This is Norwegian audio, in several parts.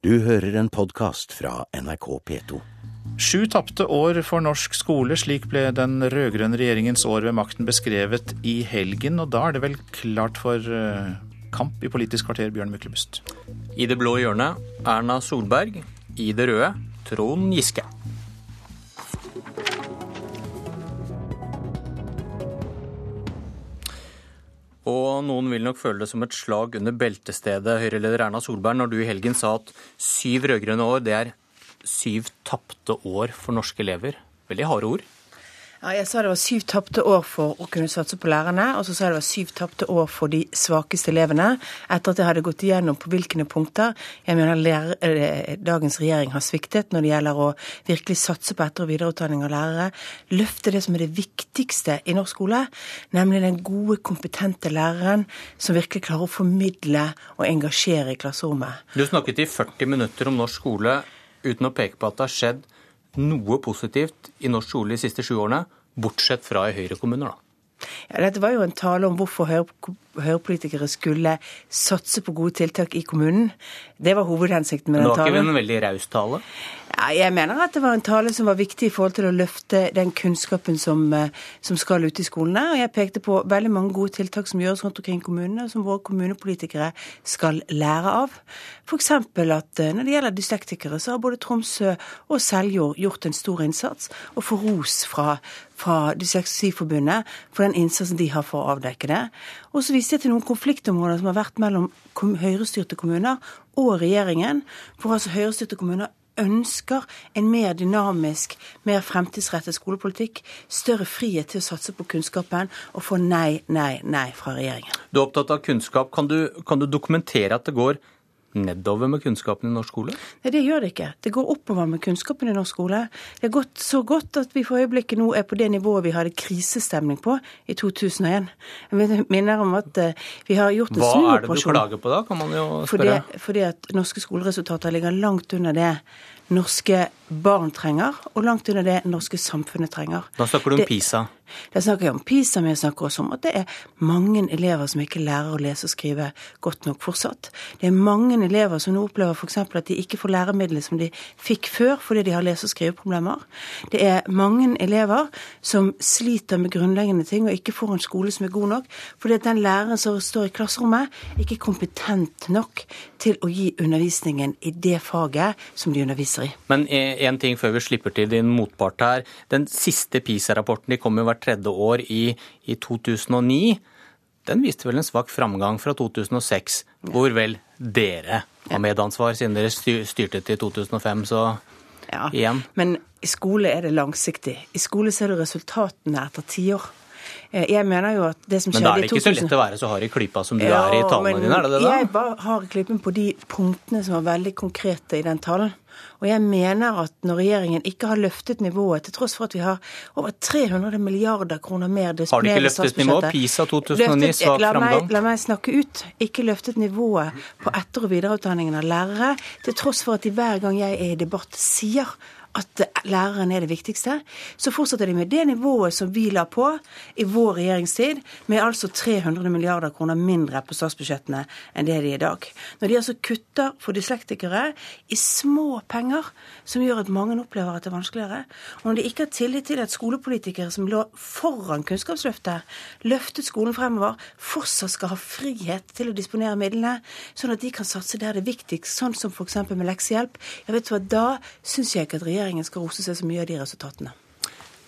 Du hører en podkast fra NRK P2. Sju tapte år for norsk skole, slik ble den rød-grønne regjeringens år ved makten beskrevet i helgen. Og da er det vel klart for eh, kamp i Politisk kvarter, Bjørn Myklebust? I det blå hjørnet Erna Solberg. I det røde Trond Giske. Og noen vil nok føle det som et slag under beltestedet, Høyre-leder Erna Solberg, når du i helgen sa at syv rød-grønne år, det er syv tapte år for norske elever. Veldig harde ord. Ja, jeg sa det var syv tapte år for å kunne satse på lærerne, og så sa jeg det var syv tapte år for de svakeste elevene, etter at jeg hadde gått igjennom på hvilke punkter jeg mener lærer, eh, dagens regjering har sviktet når det gjelder å virkelig satse på etter- og videreutdanning av lærere, løfte det som er det viktigste i norsk skole, nemlig den gode, kompetente læreren som virkelig klarer å formidle og engasjere i klasserommet. Du snakket i 40 minutter om norsk skole uten å peke på at det har skjedd noe positivt i norsk skole de siste sju årene, bortsett fra i Høyre-kommuner, da? Ja, dette var jo en tale om hvorfor Høyre-politikere skulle satse på gode tiltak i kommunen. Det var hovedhensikten med den talen. Det var ikke en veldig raus tale? Jeg mener at det var en tale som var viktig i forhold til å løfte den kunnskapen som, eh, som skal ut i skolene. Og jeg pekte på veldig mange gode tiltak som gjøres rundt omkring kommunene, og som våre kommunepolitikere skal lære av. F.eks. at eh, når det gjelder dyslektikere, så har både Tromsø og Seljord gjort en stor innsats, og får ros fra, fra Dysleksiforbundet for den innsatsen de har for å avdekke det. Og så viste jeg til noen konfliktområder som har vært mellom høyrestyrte kommuner og regjeringen, hvor altså høyrestyrte kommuner ønsker en mer dynamisk, mer fremtidsrettet skolepolitikk, større frihet til å satse på kunnskapen, og få nei, nei, nei fra regjeringen. Du er opptatt av kunnskap. Kan du, kan du dokumentere at det går nedover med kunnskapen i norsk skole? Nei, det gjør det ikke. Det går oppover med kunnskapen i norsk skole. Det har gått så godt at vi for øyeblikket nå er på det nivået vi hadde krisestemning på i 2001. Jeg minner om at eh, vi har gjort en snuoperasjon. Hva er det du klager på da, kan man jo spørre? Fordi, fordi at norske skoleresultater ligger langt under det norske barn trenger, og langt under det norske samfunnet trenger. Da snakker du om det, PISA? Da snakker jeg om PISA, men jeg snakker også om at det er mange elever som ikke lærer å lese og skrive godt nok fortsatt. Det er mange elever som nå opplever f.eks. at de ikke får læremidler som de fikk før fordi de har lese- og skriveproblemer. Det er mange elever som sliter med grunnleggende ting og ikke får en skole som er god nok, fordi at den læreren som står i klasserommet, ikke er kompetent nok til å gi undervisningen i det faget som de underviser i. Men én ting før vi slipper til din motpart her. Den siste PISA-rapporten de kom jo hvert tredje år i, i 2009. Den viste vel en svak framgang fra 2006, hvor vel dere har medansvar, siden dere styrte til 2005, så ja, igjen. Men i skole er det langsiktig. I skole ser du resultatene etter tiår. Eh, jeg mener jo at det som skjedde i 2000... Men da er det ikke så lett å være så hard i klypa som du ja, er i talene dine, er det det da? Jeg bare har i klypen på de punktene som var veldig konkrete i den talen. Og jeg mener at når regjeringen ikke har løftet nivået, til tross for at vi har over 300 milliarder kroner mer Har de ikke løftet nivået? PISA 2009, svak framgang? La meg snakke ut. Ikke løftet nivået på etter- og videreutdanningen av lærere, til tross for at de hver gang jeg er i debatt sier at læreren er det viktigste, så fortsetter de med det nivået som vi la på i vår regjeringstid, med altså 300 milliarder kroner mindre på statsbudsjettene enn det de er i dag. Når de altså kutter for dyslektikere i små penger, som gjør at mange opplever at det er vanskeligere, og når de ikke har tillit til at skolepolitikere som lå foran Kunnskapsløftet, løftet skolen fremover, fortsatt skal ha frihet til å disponere midlene, sånn at de kan satse der det er viktigst, sånn som f.eks. med leksehjelp, ja, vet hva, da syns jeg ikke at regjeringen regjeringen skal rose seg så mye av de resultatene.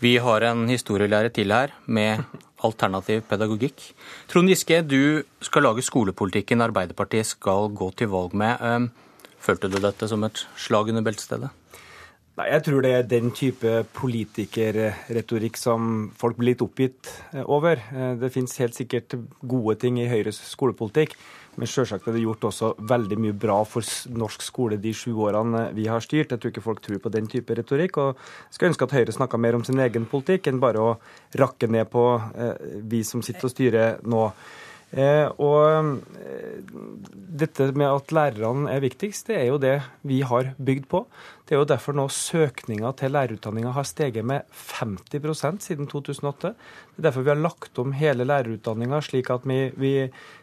Vi har en historielærer til her med alternativ pedagogikk. Trond Giske, du skal lage skolepolitikken Arbeiderpartiet skal gå til valg med. Følte du dette som et slag under beltestedet? Nei, Jeg tror det er den type politikerretorikk som folk blir litt oppgitt over. Det finnes helt sikkert gode ting i Høyres skolepolitikk. Men selvsagt er det gjort også veldig mye bra for norsk skole de sju årene vi har styrt. Jeg tror ikke folk tror på den type retorikk. Og jeg skulle ønske at Høyre snakka mer om sin egen politikk enn bare å rakke ned på eh, vi som sitter og styrer nå. Eh, og eh, dette med at lærerne er viktigst, det er jo det vi har bygd på. Det er jo derfor nå søkninga til lærerutdanninga har steget med 50% siden 2008. Det er derfor vi har lagt om hele lærerutdanninga slik at vi, vi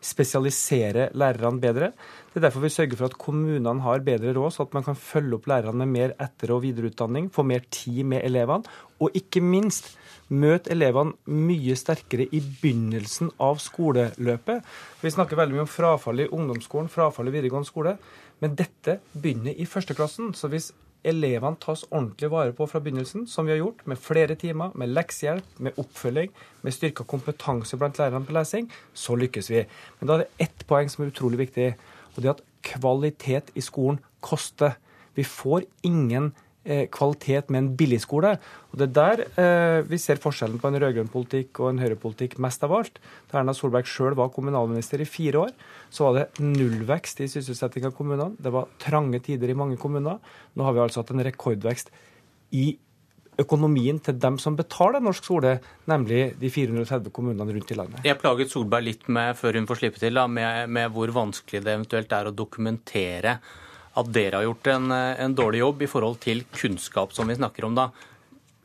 spesialiserer lærerne bedre. Det er derfor vi sørger for at kommunene har bedre råd, så at man kan følge opp lærerne med mer etter- og videreutdanning, få mer tid med elevene, og ikke minst møte elevene mye sterkere i begynnelsen av skoleløpet. Vi snakker veldig mye om frafall i ungdomsskolen, frafall i videregående skole, men dette begynner i førsteklassen. Så hvis elevene tas ordentlig vare på fra begynnelsen, som vi har gjort, med flere timer, med leksehjelp, med oppfølging, med styrka kompetanse blant lærerne på lesing, så lykkes vi. Men da er det ett poeng som er utrolig viktig, og det er at kvalitet i skolen koster. Vi får ingen kvalitet med en billigskole. Og Det er der eh, vi ser forskjellen på en rød-grønn politikk og en høyrepolitikk mest av alt. Da Erna Solberg sjøl var kommunalminister i fire år, så var det nullvekst i sysselsetting av kommunene. Det var trange tider i mange kommuner. Nå har vi altså hatt en rekordvekst i økonomien til dem som betaler norsk skole, nemlig de 430 kommunene rundt i landet. Jeg plaget Solberg litt med, før hun får slippe til, da, med, med hvor vanskelig det eventuelt er å dokumentere at dere har gjort en, en, dårlig jobb i forhold til kunnskap, som vi snakker om da.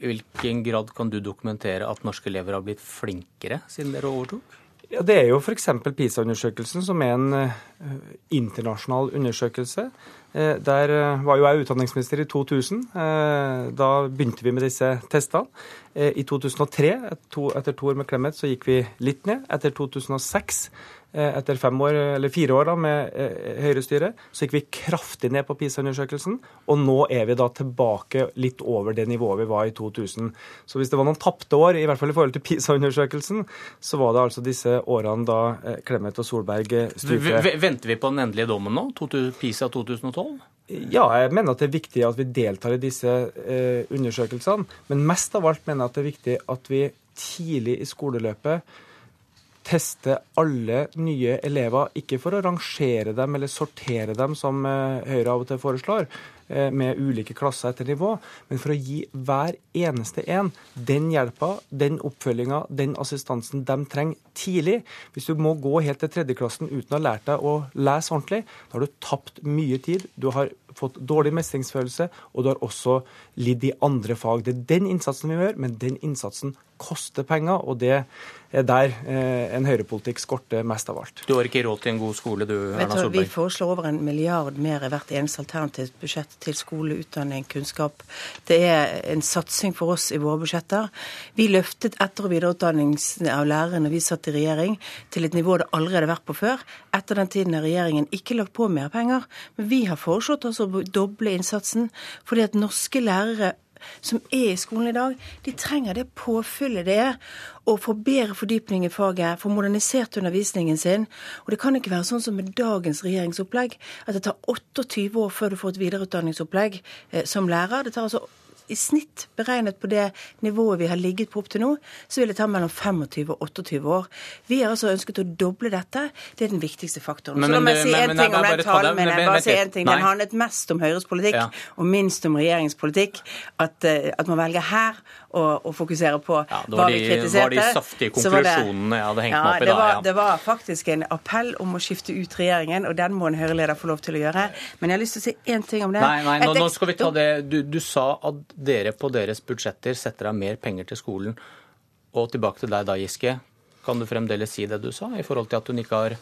I hvilken grad kan du dokumentere at norske elever har blitt flinkere siden dere overtok? Ja, Det er jo f.eks. PISA-undersøkelsen, som er en uh, internasjonal undersøkelse. Uh, der var jo jeg utdanningsminister i 2000. da begynte vi med disse testene. I 2003, etter to år med Clemet, så gikk vi litt ned. Etter 2006 Eh, etter fem år, eller fire år da, med eh, Høyre-styre, så gikk vi kraftig ned på PISA-undersøkelsen. Og nå er vi da tilbake litt over det nivået vi var i 2000. Så hvis det var noen tapte år, i hvert fall i forhold til PISA-undersøkelsen, så var det altså disse årene da eh, Clemet og Solberg styrte. Venter vi på den endelige dommen nå? PISA 2012? Ja, jeg mener at det er viktig at vi deltar i disse eh, undersøkelsene. Men mest av alt mener jeg at det er viktig at vi tidlig i skoleløpet teste alle nye elever, ikke for å rangere dem eller sortere dem, som eh, Høyre av og til foreslår, eh, med ulike klasser etter nivå, men for å gi hver eneste en den hjelpa, den oppfølginga, den assistansen de trenger tidlig. Hvis du må gå helt til tredjeklassen uten å ha lært deg å lese ordentlig, da har du tapt mye tid. Du har fått dårlig mestringsfølelse, og du har også lidd i andre fag. Det er den innsatsen vi gjør, men den innsatsen koster penger, og det er der eh, en høyrepolitikk skorter mest av alt. Du har ikke råd til en god skole, du, Erna Solberg? Vi foreslår over en milliard mer i hvert eneste alternativt budsjett til skole, utdanning, kunnskap. Det er en satsing for oss i våre budsjetter. Vi løftet etter- og videreutdanning av lærere når vi satt i regjering, til et nivå det aldri hadde vært på før. Etter den tiden har regjeringen ikke lagt på mer penger, men vi har foreslått oss å doble innsatsen, fordi at norske lærere som er i skolen i dag, de trenger det påfyllet det er å få bedre fordypning i faget, få modernisert undervisningen sin. Og det kan ikke være sånn som med dagens regjeringsopplegg, at det tar 28 år før du får et videreutdanningsopplegg eh, som lærer. Det tar altså i snitt beregnet på det nivået vi har ligget på opp til nå, så vil det ta mellom 25 og 28 år. Vi har altså ønsket å doble dette. Det er den viktigste faktoren. Men, så la meg si en ting om den talen min. Bare si en ting. Den handlet mest om Høyres politikk ja. og minst om regjeringens politikk. At, eh, at man velger her å, å fokusere på ja, hva vi kritiserte. Det var de saftige konklusjonene jeg hadde hengt ja, meg opp i da. Var, det var faktisk en appell om å skifte ut regjeringen, og den må en Høyre-leder få lov til å gjøre. Men jeg har lyst til å si én ting om det. Nei, nei, nå, nå skal vi ta det. Du, du sa at dere på deres budsjetter setter av mer penger til skolen. Og tilbake til deg da, Giske. Kan du fremdeles si det du sa, i forhold til at hun ikke har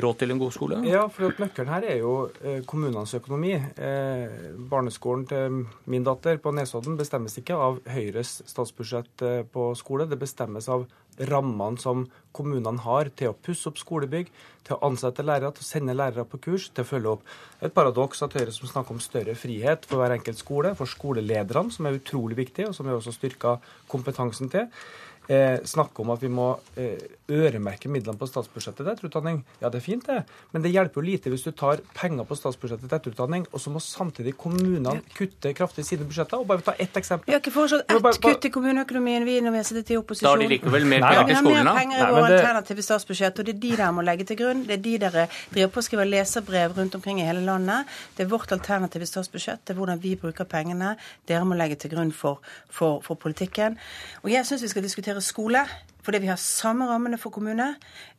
råd til en god skole? Ja, for nøkkelen her er jo eh, kommunenes økonomi. Eh, barneskolen til min datter på Nesodden bestemmes ikke av Høyres statsbudsjett eh, på skole. Det bestemmes av rammene som kommunene har til å pusse opp skolebygg, til å ansette lærere, til å sende lærere på kurs, til å følge opp. Et paradoks at Høyre som snakker om større frihet for hver enkelt skole, for skolelederne, som er utrolig viktig, og som vi også styrker kompetansen til, eh, snakke om at vi må eh, øremerke midlene på statsbudsjettet til etterutdanning. Ja, det er fint, det, men det hjelper jo lite hvis du tar penger på statsbudsjettet til etterutdanning, og så må samtidig kommunene kutte kraftig sine budsjetter. Og bare ta ett eksempel. Vi har ikke foreslått ett bare, kutt i kommuneøkonomien vi når vi har sittet i opposisjon. Da har de likevel mer penger til skolen, da? Vi har mer penger i vårt det... alternative statsbudsjett, og det er de dere må legge til grunn. Det er de dere driver på å skrive leserbrev rundt omkring i hele landet. Det er vårt alternative statsbudsjett, det er hvordan vi bruker pengene. Dere må legge til grunn for, for, for politikken. Og jeg syns vi skal diskutere skole. Fordi vi har samme rammene for kommune.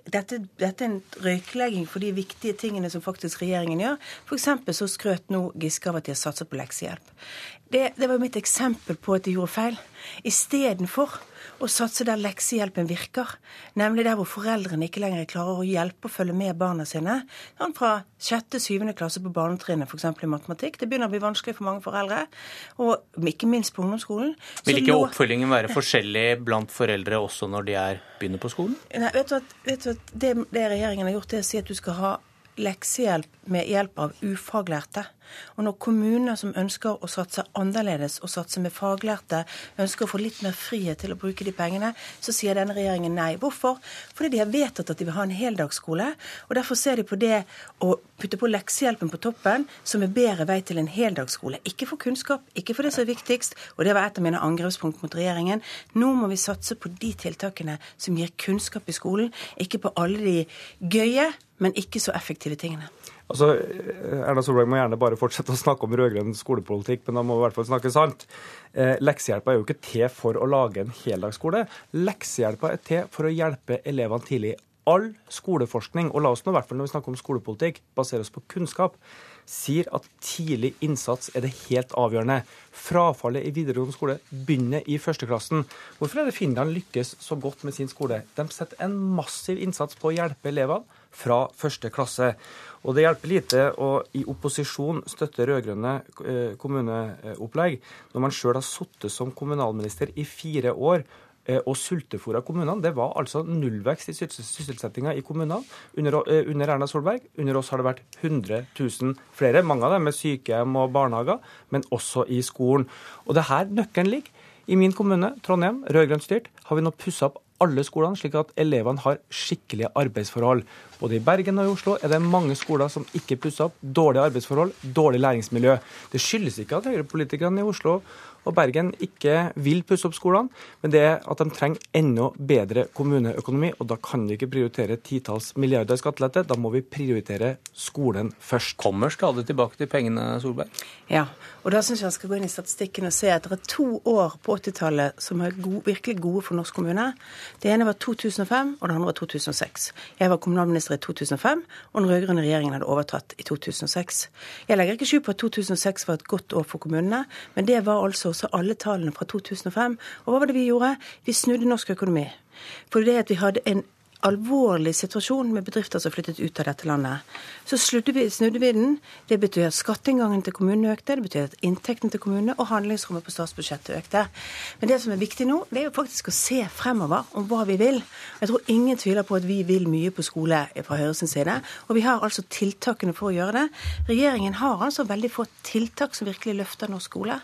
Dette, dette, er en røyklegging for de viktige tingene som faktisk regjeringen gjør. F.eks. så skrøt nå Giske av at de har satset på leksehjelp. det, det var mitt eksempel på at de gjorde feil. Istedenfor å satse der leksehjelpen virker, nemlig der hvor foreldrene ikke lenger klarer å hjelpe og følge med barna sine. Sånn fra sjette, syvende klasse på barnetrinnet, f.eks. i matematikk. Det begynner å bli vanskelig for mange foreldre, og ikke minst på ungdomsskolen. Vil ikke nå... oppfølgingen være forskjellig blant foreldre også når de er, begynner på skolen? Nei, vet du at, vet du at det, det regjeringen har gjort, det er å si at du skal ha leksehjelp med hjelp av ufaglærte. Og når kommuner som ønsker å satse annerledes og satse med faglærte, ønsker å få litt mer frihet til å bruke de pengene, så sier denne regjeringen nei. Hvorfor? Fordi de har vedtatt at de vil ha en heldagsskole. Og derfor ser de på det å putte på leksehjelpen på toppen som en bedre vei til en heldagsskole. Ikke for kunnskap, ikke for det som er viktigst, og det var et av mine angrepspunkt mot regjeringen. Nå må vi satse på de tiltakene som gir kunnskap i skolen, ikke på alle de gøye men ikke så effektive tingene. Altså, Erna Solberg må gjerne bare fortsette å snakke om rød-grønn skolepolitikk, men da må vi i hvert fall snakke sant. Eh, leksehjelpa er jo ikke til for å lage en heldagsskole. Leksehjelpa er til for å hjelpe elevene tidlig. All skoleforskning, og la oss nå i hvert fall når vi snakker om skolepolitikk, basere oss på kunnskap sier at tidlig innsats er det helt avgjørende. Frafallet i videregående skole begynner i førsteklassen. Hvorfor er det Finland lykkes så godt med sin skole? De setter en massiv innsats på å hjelpe elevene fra første klasse. Og det hjelper lite å i opposisjon støtte rød-grønne eh, kommuneopplegg når man sjøl har sittet som kommunalminister i fire år Eh, og sultefòra kommunene. Det var altså nullvekst i sysselsettinga i kommunene under, eh, under, Erna Solberg. Under oss har det vært 100 000 flere, mange av dem med sykehjem og barnehager, men også i skolen. Og det her nøkkelen ligger. I min kommune, Trondheim, rød-grønt styrt, har vi nå pussa opp alle skolene, slik at elevene har skikkelige arbeidsforhold. Både i Bergen og i Oslo er det mange skoler som ikke pusser opp. Dårlige arbeidsforhold, dårlig læringsmiljø. Det skyldes ikke at høyrepolitikerne i Oslo og Bergen ikke vil pusse opp skolene, men det er at de trenger enda bedre kommuneøkonomi. Og da kan vi ikke prioritere titalls milliarder i skattelette, da må vi prioritere skolen først. Kommer stadig tilbake til pengene, Solberg? Ja, og da syns jeg han skal gå inn i statistikken og se at det er to år på 80-tallet som er gode, virkelig gode for norsk kommune. Det ene var 2005, og det andre var 2006. Jeg var kommunalminister i 2005, og den rød-grønne regjeringen hadde overtatt i 2006. Jeg legger ikke skjul på at 2006 var et godt år for kommunene, men det var altså også alle tallene fra 2005. Og hva var det vi gjorde? Vi snudde norsk økonomi. Fordi det at vi hadde en alvorlig situasjon med bedrifter som flyttet ut av dette landet. Så vi, snudde vi den. Det betyr at skatteinngangen til kommunene økte, det betyr at inntekten til kommunene og handlingsrommet på statsbudsjettet økte. Men det som er viktig nå, det er jo faktisk å se fremover om hva vi vil. Jeg tror ingen tviler på at vi vil mye på skole fra Høyres side. Og vi har altså tiltakene for å gjøre det. Regjeringen har altså veldig få tiltak som virkelig løfter norsk skole.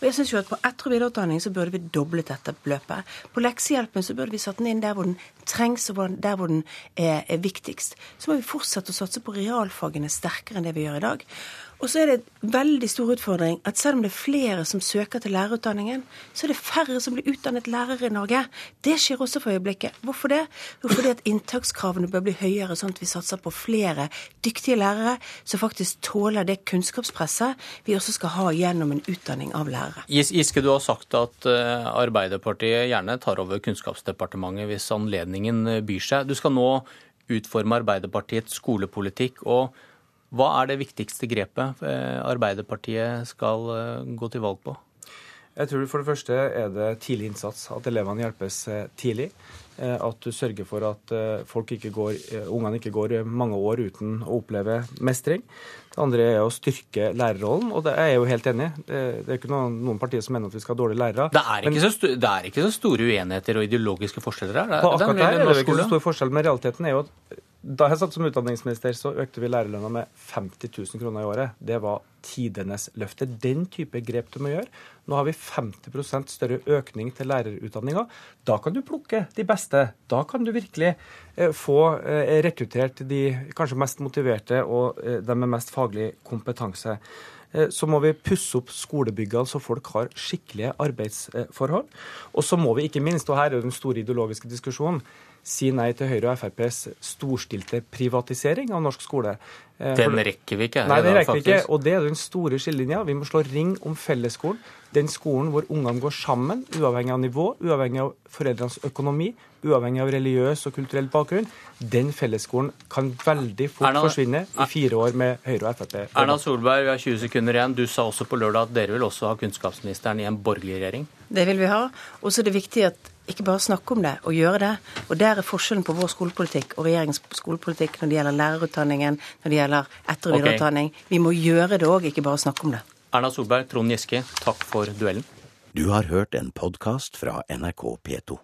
Og jeg syns jo at på etter- og videreutdanning så burde vi doblet dette beløpet. På leksehjelpen så burde vi satt den inn der hvor den trengs, og der hvor den er, er viktigst. Så må vi fortsette å satse på realfagene sterkere enn det vi gjør i dag. Og så er det en veldig stor utfordring at selv om det er flere som søker til lærerutdanningen, så er det færre som blir utdannet lærere i Norge. Det skjer også for øyeblikket. Hvorfor det? Jo, fordi at inntakskravene bør bli høyere, sånn at vi satser på flere dyktige lærere som faktisk tåler det kunnskapspresset vi også skal ha gjennom en utdanning av lærere. Giske, du har sagt at eh, Arbeiderpartiet gjerne tar over Kunnskapsdepartementet hvis anledningen eh, byr seg. Du skal nå utforme Arbeiderpartiets skolepolitikk. og hva er det viktigste grepet eh, Arbeiderpartiet skal eh, gå til valg på? Jeg tror For det første er det tidlig innsats. At elevene hjelpes eh, tidlig. At du sørger for at folk ikke går, ungene ikke går mange år uten å oppleve mestring. Det andre er å styrke lærerrollen, og det er jeg jo helt enig i. Det, er ikke noen, noen, partier som mener at vi skal ha dårlige lærere. Det er, ikke, men, så, det er ikke så store uenigheter og ideologiske forskjeller her? På akkurat der er det ikke så stor forskjell, men realiteten er jo at da jeg satt som utdanningsminister, så økte vi lærerlønna med 50 000 kroner i året. Det var tidenes løfte. Den type grep du må gjøre. Nå har vi 50% større økning til lærerutdanninga. Da kan du plukke de beste. Da kan du virkelig eh, få eh, rekruttert de kanskje mest motiverte og eh, de med mest faglig kompetanse. Så må vi pusse opp skolebyggene så folk har skikkelige arbeidsforhold. Og så må vi ikke minst, og her er den store ideologiske diskusjonen, si nei til Høyre og FrPs storstilte privatisering av norsk skole. Eh, den rekker vi ikke Nei, den rekker vi ikke. Og det er den store skillelinja. Vi må slå ring om fellesskolen. Den skolen hvor ungene går sammen, uavhengig av nivå, uavhengig av foreldrenes økonomi, uavhengig av religiøs og kulturell bakgrunn. Den fellesskolen kan veldig fort Erna, forsvinne i fire år med Høyre og Frp. Erna Solberg, vi har 20 sekunder igjen. Du sa også på lørdag at dere vil også ha kunnskapsministeren i en borgerlig regjering? Det vil vi ha. Og så er det viktig at ikke bare snakke om det, og gjøre det. Og Der er forskjellen på vår skolepolitikk og regjeringens skolepolitikk når det gjelder lærerutdanningen, når det gjelder etter- og videreutdanning. Okay. Vi må gjøre det òg, ikke bare snakke om det. Erna Solberg, Trond Giske, takk for duellen. Du har hørt en podkast fra NRK P2.